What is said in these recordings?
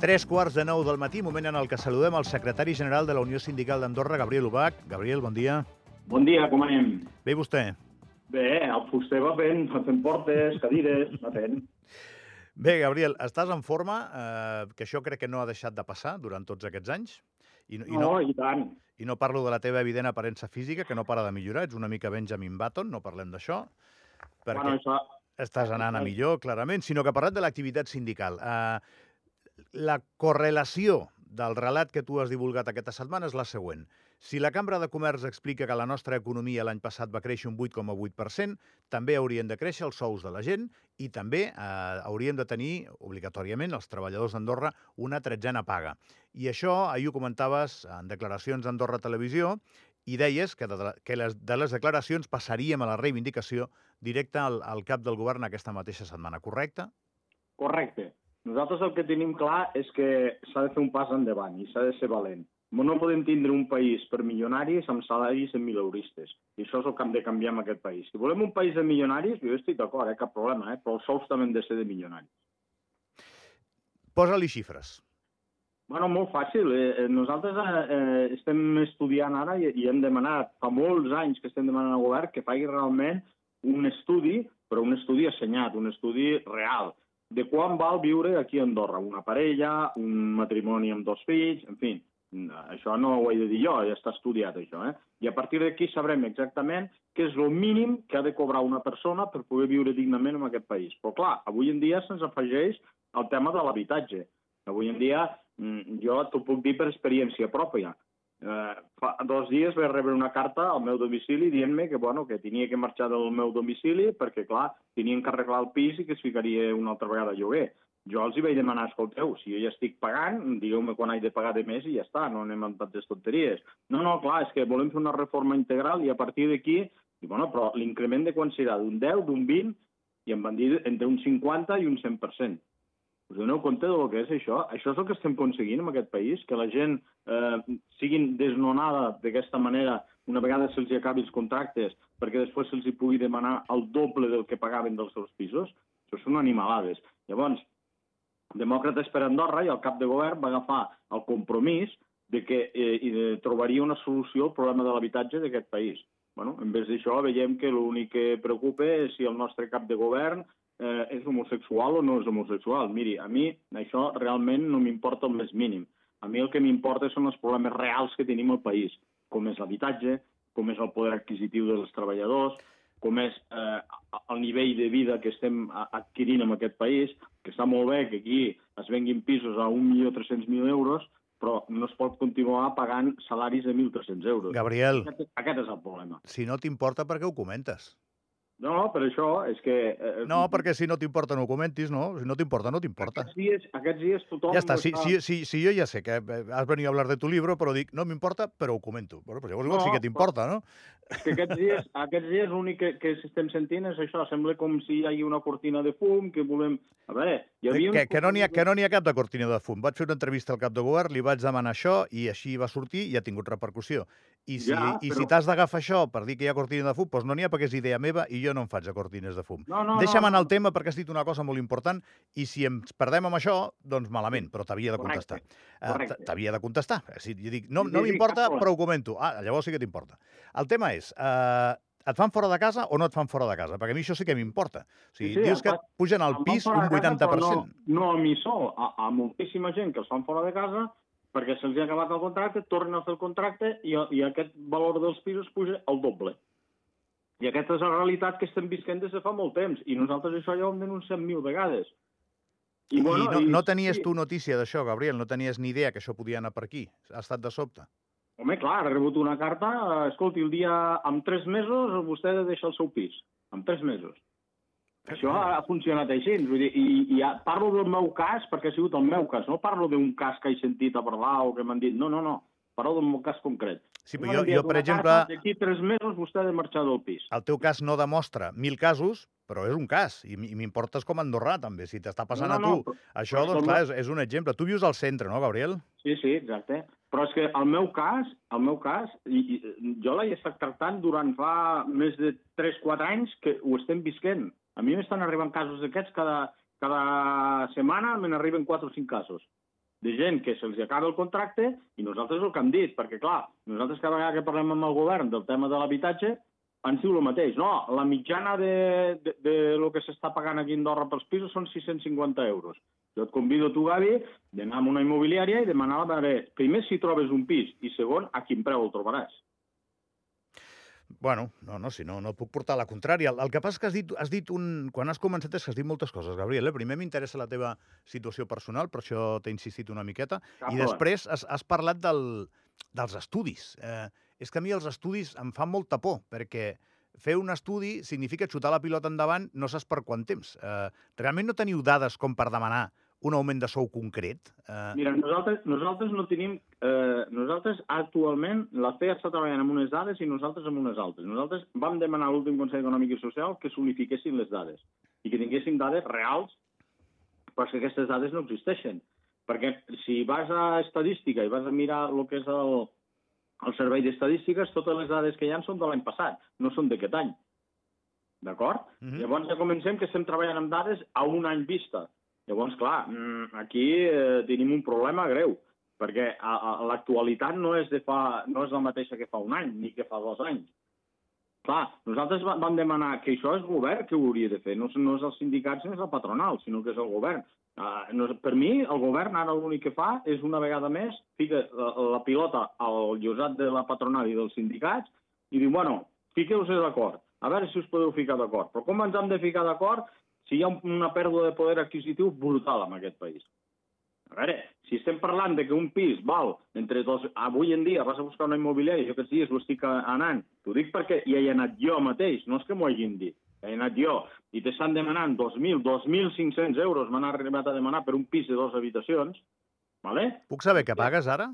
Tres quarts de nou del matí, moment en el que saludem el secretari general de la Unió Sindical d'Andorra, Gabriel Ubach. Gabriel, bon dia. Bon dia, com anem? Bé, vostè? Bé, el fuster va fent, va fent portes, cadires, va fent. Bé, Gabriel, estàs en forma, eh, que això crec que no ha deixat de passar durant tots aquests anys. I, no, i no, i tant. I no parlo de la teva evident aparença física, que no para de millorar, ets una mica Benjamin Button, no parlem d'això, perquè bueno, això... estàs anant a millor, clarament, sinó que parlat de l'activitat sindical. Eh, la correlació del relat que tu has divulgat aquesta setmana és la següent. Si la Cambra de Comerç explica que la nostra economia l'any passat va créixer un 8,8%, també haurien de créixer els sous de la gent i també eh, hauríem de tenir, obligatòriament, els treballadors d'Andorra una tretzena paga. I això, ahir ho comentaves en declaracions d'Andorra Televisió, i deies que de, que les, de les declaracions passaríem a la reivindicació directa al, al cap del govern aquesta mateixa setmana, correcte? Correcte. Nosaltres el que tenim clar és que s'ha de fer un pas endavant i s'ha de ser valent. No podem tindre un país per milionaris amb salaris en mileuristes. I això és el que hem de canviar en aquest país. Si volem un país de milionaris, jo estic d'acord, eh, cap problema, eh, però els sous també han de ser de milionaris. Posa-li xifres. Bueno, molt fàcil. Eh, nosaltres eh, eh, estem estudiant ara i, i hem demanat, fa molts anys que estem demanant al govern que faci realment un estudi, però un estudi assenyat, un estudi real, de quan val viure aquí a Andorra. Una parella, un matrimoni amb dos fills, en fi, això no ho he de dir jo, ja està estudiat això. Eh? I a partir d'aquí sabrem exactament què és el mínim que ha de cobrar una persona per poder viure dignament en aquest país. Però clar, avui en dia se'ns afegeix el tema de l'habitatge. Avui en dia, mm, jo t'ho puc dir per experiència pròpia. Eh, fa dos dies vaig rebre una carta al meu domicili dient-me que, bueno, que tenia que marxar del meu domicili perquè, clar, tenien que arreglar el pis i que es ficaria una altra vegada a lloguer. Jo els hi vaig demanar, escolteu, si jo ja estic pagant, digueu-me quan haig de pagar de més i ja està, no anem amb tantes tonteries. No, no, clar, és que volem fer una reforma integral i a partir d'aquí, i bueno, però l'increment de quan serà? D'un 10, d'un 20, i em van dir entre un 50 i un 100%. Us doneu compte del que és això? Això és el que estem aconseguint en aquest país, que la gent eh, siguin desnonada d'aquesta manera una vegada se'ls acabi els contractes perquè després se'ls pugui demanar el doble del que pagaven dels seus pisos. Això són animalades. Llavors, Demòcrates per Andorra i el cap de govern va agafar el compromís de que eh, trobaria una solució al problema de l'habitatge d'aquest país. Bueno, en vez d'això, veiem que l'únic que preocupa és si el nostre cap de govern eh, és homosexual o no és homosexual. Miri, a mi això realment no m'importa el més mínim. A mi el que m'importa són els problemes reals que tenim al país, com és l'habitatge, com és el poder adquisitiu dels treballadors, com és eh, el nivell de vida que estem adquirint en aquest país, que està molt bé que aquí es venguin pisos a 1.300.000 euros, però no es pot continuar pagant salaris de 1.300 euros. Gabriel... Aquest, aquest és el problema. Si no t'importa, per què ho comentes? No, per això és que... Eh, no, perquè si no t'importa no ho comentis, no? Si no t'importa, no t'importa. Aquests dies, aquests dies tothom... Ja està, si, si, si, si jo ja sé que eh, has venit a hablar de tu libro, però dic, no m'importa, però ho comento. Bueno, pues llavors no, sí que t'importa, no? És que aquests dies, aquests dies l'únic que, que estem sentint és això, sembla com si hi hagi una cortina de fum, que volem... A veure, hi havia... Que, que, no n'hi ha, que no ha cap de cortina de fum. Vaig fer una entrevista al cap de govern, li vaig demanar això i així va sortir i ha tingut repercussió. I si, ja, i però... si t'has d'agafar això per dir que hi ha cortina de fum, doncs no n'hi ha perquè és idea meva i jo no em faig de cortines de fum. No, no, Deixa'm no, anar al no. tema perquè has dit una cosa molt important i si ens perdem amb això, doncs malament, però t'havia de contestar. Uh, t'havia de contestar. Si jo dic, no, no m'importa, però ho comento. Ah, llavors sí que t'importa. El tema és, uh, et fan fora de casa o no et fan fora de casa? Perquè a mi això sí que m'importa. O sigui, sí, sí, dius que pugen al pis un 80%. Casa, no, no a mi sol, a, a moltíssima gent que els fan fora de casa perquè se'ls ha acabat el contracte, tornen a fer el contracte i, i aquest valor dels pisos puja al doble. I aquesta és la realitat que estem visquent des de fa molt temps, i nosaltres això ja ho hem denunciat mil vegades. I, bueno, I no, i, no tenies tu notícia d'això, Gabriel? No tenies ni idea que això podia anar per aquí? Ha estat de sobte? Home, clar, ha rebut una carta, escolti, el dia, en tres mesos vostè ha de deixar el seu pis. En tres mesos. Això ha funcionat així. Vull dir, i, i ja parlo del meu cas perquè ha sigut el meu cas. No parlo d'un cas que he sentit a parlar o que m'han dit. No, no, no. Parlo meu cas concret. Sí, però jo, jo per exemple... D'aquí tres mesos vostè ha de marxar del pis. El teu cas no demostra mil casos, però és un cas. I, i m'importes com a andorrà, també. Si t'està passant no, no, a tu. No, però, Això, doncs, clar, és, és un exemple. Tu vius al centre, no, Gabriel? Sí, sí, exacte. Però és que el meu cas, el meu cas, i, i jo l'he estat tractant durant fa més de 3-4 anys que ho estem visquent. A mi m'estan arribant casos d'aquests cada, cada setmana, me n'arriben 4 o 5 casos. de gent que se'ls acaba el contracte i nosaltres el que hem dit, perquè clar, nosaltres cada vegada que parlem amb el govern del tema de l'habitatge ens diu el mateix. No, la mitjana de, de, de lo que s'està pagant aquí a Andorra pels pisos són 650 euros. Jo et convido tu, Gavi, d'anar a una immobiliària i demanar, a veure, primer si trobes un pis i segon, a quin preu el trobaràs. Bueno, no, no, si no, no puc portar la contrària. El, el que passa és que has dit, has dit un... Quan has començat és que has dit moltes coses, Gabriel. Eh? Primer m'interessa la teva situació personal, per això t'he insistit una miqueta. Cap I després has, has parlat del, dels estudis. Eh, és que a mi els estudis em fan molta por, perquè fer un estudi significa xutar la pilota endavant no saps per quant temps. Eh, realment no teniu dades com per demanar un augment de sou concret? Eh... Mira, nosaltres, nosaltres no tenim... Eh, nosaltres actualment, la FEA està treballant amb unes dades i nosaltres amb unes altres. Nosaltres vam demanar a l'últim Consell Econòmic i Social que s'unifiquessin les dades i que tinguéssim dades reals, però que aquestes dades no existeixen. Perquè si vas a estadística i vas a mirar el que és el, el servei d'estadístiques, totes les dades que hi ha són de l'any passat, no són d'aquest any. D'acord? Mm -hmm. Llavors ja comencem que estem treballant amb dades a un any vista. Llavors, clar, mm, aquí eh, tenim un problema greu, perquè l'actualitat no, és de fa, no és la mateixa que fa un any, ni que fa dos anys. Clar, nosaltres vam demanar que això és govern que ho hauria de fer, no, no és els sindicats ni és el patronal, sinó que és el govern. Uh, no, per mi, el govern ara l'únic que fa és una vegada més fica la, la pilota al llosat de la patronal i dels sindicats i diu, bueno, fiqueu-vos d'acord, a veure si us podeu ficar d'acord. Però com ens hem de ficar d'acord si hi ha una pèrdua de poder adquisitiu brutal en aquest país? A veure, si estem parlant de que un pis val entre dos... Avui en dia vas a buscar una immobiliària, jo aquests dies ho estic anant. T'ho dic perquè hi he anat jo mateix, no és que m'ho hagin dit he anat jo, i t'estan demanant 2.000, 2.500 euros, m'han arribat a demanar per un pis de dues habitacions, vale? Puc saber què pagues ara?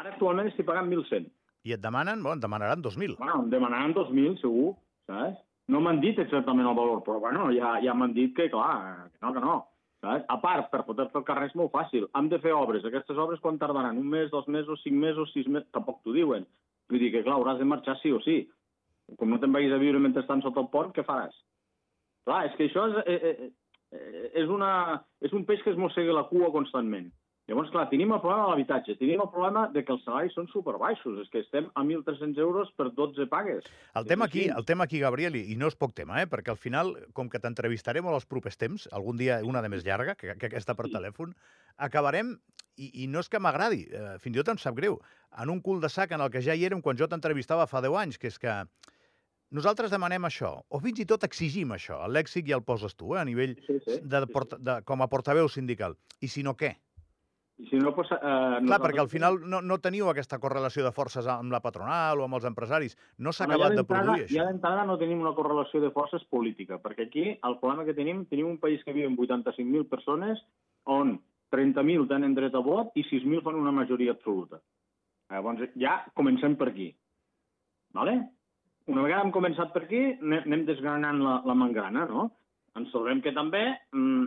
Ara actualment estic pagant 1.100. I et demanen, bueno, et demanaran 2.000. Bueno, em demanaran 2.000, segur, saps? No m'han dit exactament el valor, però bueno, ja, ja m'han dit que, clar, que no, que no. Saps? A part, per poder fer el carrer és molt fàcil. Hem de fer obres. Aquestes obres quan tardaran? Un mes, dos mesos, cinc mesos, sis mesos? Tampoc t'ho diuen. Vull dir que, clar, hauràs de marxar sí o sí com no te'n vagis a viure mentre estan sota el pont, què faràs? Clar, és que això és, eh, eh, eh, és, una, és un peix que es mossega la cua constantment. Llavors, clar, tenim el problema de l'habitatge, tenim el problema de que els salaris són superbaixos, és que estem a 1.300 euros per 12 pagues. El tema aquí, el tema aquí Gabriel, i no és poc tema, eh? perquè al final, com que t'entrevistarem als propers temps, algun dia una de més llarga, que, que aquesta per sí. telèfon, acabarem, i, i no és que m'agradi, eh, fins i tot em sap greu, en un cul de sac en el que ja hi érem quan jo t'entrevistava fa 10 anys, que és que nosaltres demanem això, o fins i tot exigim això, el lèxic ja el poses tu, eh, a nivell sí, sí, de, porta, de, com a portaveu sindical. I si no, què? I si no, pues, eh, Clar, nosaltres... perquè al final no, no teniu aquesta correlació de forces amb la patronal o amb els empresaris. No s'ha acabat de produir això. Ja d'entrada no tenim una correlació de forces política, perquè aquí el problema que tenim, tenim un país que viu amb 85.000 persones on 30.000 tenen dret a vot i 6.000 fan una majoria absoluta. Llavors ja comencem per aquí. Vale? una vegada hem començat per aquí, anem desgranant la, la mangrana, no? Ens trobem que també, mm,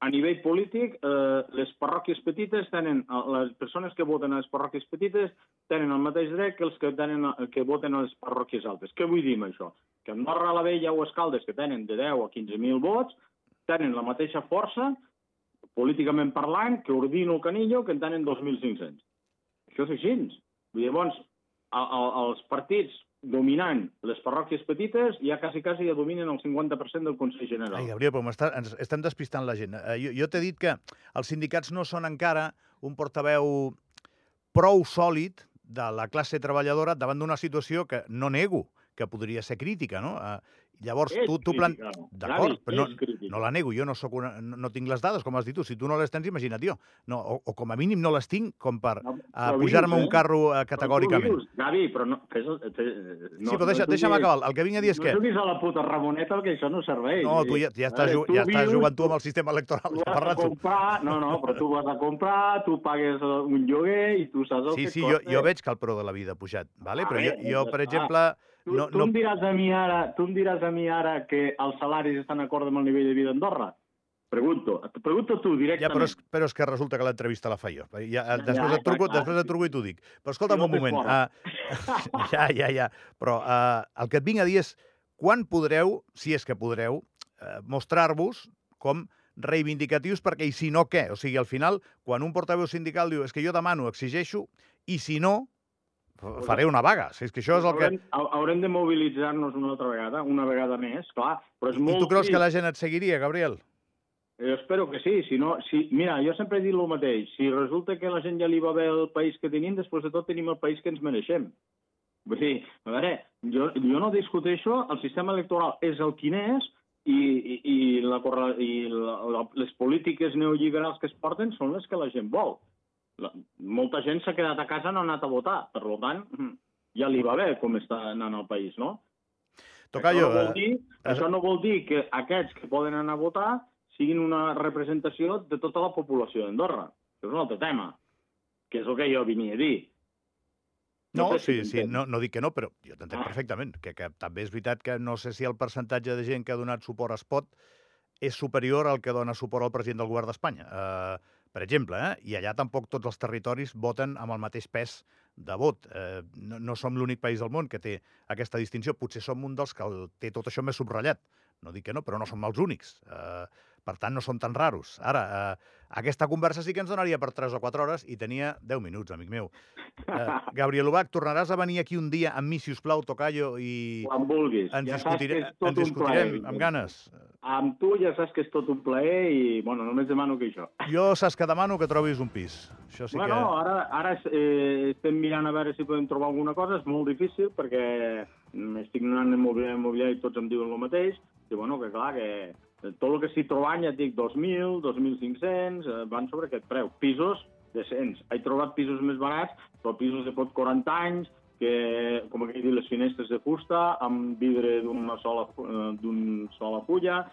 a nivell polític, eh, les parròquies petites tenen, les persones que voten a les parròquies petites tenen el mateix dret que els que, tenen, que voten a les parròquies altes. Què vull dir amb això? Que Andorra, la Vella o Escaldes, que tenen de 10 a 15.000 vots, tenen la mateixa força, políticament parlant, que Ordino o Canillo, que en tenen 2.500. Això és així. Llavors, a, a, els partits dominant les parròquies petites, ja quasi, quasi ja dominen el 50% del Consell General. Ai, Gabriel, però està, ens estem despistant la gent. Eh, jo jo t'he dit que els sindicats no són encara un portaveu prou sòlid de la classe treballadora davant d'una situació que no nego que podria ser crítica, no? Eh, Llavors, és tu, tu plan... D'acord, però no, no la nego, jo no, soc una, no, no tinc les dades, com has dit tu. Si tu no les tens, imagina't jo. No, o, o com a mínim no les tinc com per no, uh, pujar-me eh? un carro uh, categòricament. Però Gavi, però no... Fes, fes, no sí, però deixa, no deixa'm acabar. El que vinc a dir és no que... No juguis a la puta Ramoneta, que això no serveix. No, tu ja, ja estàs, tu ja estàs jugant tu amb el sistema electoral. Tu comprar... No, no, però tu vas a comprar, tu pagues un lloguer i tu saps el sí, que sí. Sí, jo, jo veig que el preu de la vida ha pujat, vale? però jo, jo per exemple... Tu, no, tu, no... Em diràs a mi ara, tu em diràs a mi ara que els salaris estan acord amb el nivell de vida d'Andorra? Pregunto, et pregunto tu directament. Ja, però és, però és que resulta que l'entrevista la fa jo. Ja, després, ja, et truco, clar. després et truco i t'ho dic. Però escolta'm un moment. Uh, ja, ja, ja. Però uh, el que et vinc a dir és quan podreu, si és que podreu, uh, mostrar-vos com reivindicatius perquè i si no què? O sigui, al final, quan un portaveu sindical diu és que jo demano, exigeixo, i si no, faré una vaga. Si és que això és el haurem, que... Haurem de mobilitzar-nos una altra vegada, una vegada més, clar. Però és molt I tu creus que la gent et seguiria, Gabriel? Jo espero que sí, si no... Si, mira, jo sempre he dit el mateix. Si resulta que la gent ja li va bé el país que tenim, després de tot tenim el país que ens mereixem. Vull dir, a veure, jo, jo no discuteixo, el sistema electoral és el quin és, i, i, i, la, i la, la, les polítiques neoliberals que es porten són les que la gent vol. La, molta gent s'ha quedat a casa no ha anat a votar, per tant, ja li va bé com està anant el país, no? Tocayo, això, no vol dir, eh... això no vol dir que aquests que poden anar a votar siguin una representació de tota la població d'Andorra. Això és un altre tema, que és el que jo venia a dir. No, no sí, sí, no, no dic que no, però jo t'entenc ah. perfectament, que, que també és veritat que no sé si el percentatge de gent que ha donat suport a Spot és superior al que dona suport al president del govern d'Espanya. Uh, per exemple, eh? i allà tampoc tots els territoris voten amb el mateix pes de vot. Eh, no, no som l'únic país del món que té aquesta distinció. Potser som un dels que el, té tot això més subratllat. No dic que no, però no som els únics. Eh, per tant, no són tan raros. Ara, eh, aquesta conversa sí que ens donaria per 3 o 4 hores i tenia 10 minuts, amic meu. Eh, Gabriel Ubach, tornaràs a venir aquí un dia amb mi, si us plau, Tocayo, i... Quan vulguis. Ens, ja discutire... ens discutirem amb ganes. Amb tu ja saps que és tot un plaer i, bueno, només demano que això. Jo saps que demano que trobis un pis. Això sí bueno, que... ara, ara eh, estem mirant a veure si podem trobar alguna cosa. És molt difícil perquè estic anant en mobiliari i tots em diuen el mateix. I, bueno, que clar, que tot el que estic trobant, ja et dic, 2.000, 2.500, eh, van sobre aquest preu. Pisos decents. He trobat pisos més barats, però pisos de pot 40 anys, que, com aquí dit, les finestres de fusta, amb vidre d'una sola, eh, sola fulla,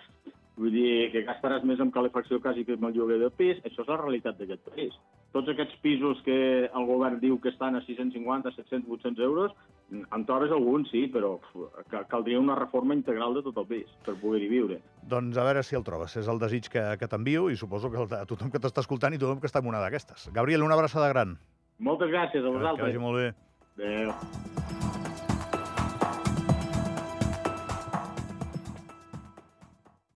Vull dir que gastaràs més en calefacció quasi que amb el lloguer del pis. Això és la realitat d'aquest país. Tots aquests pisos que el govern diu que estan a 650, 700, 800 euros, en trobes alguns, sí, però caldria una reforma integral de tot el pis per poder-hi viure. Doncs a veure si el trobes. És el desig que, que t'envio i suposo que a tothom que t'està escoltant i tothom que està en una d'aquestes. Gabriel, una abraçada gran. Moltes gràcies a vosaltres. Que vagi molt bé. Adéu.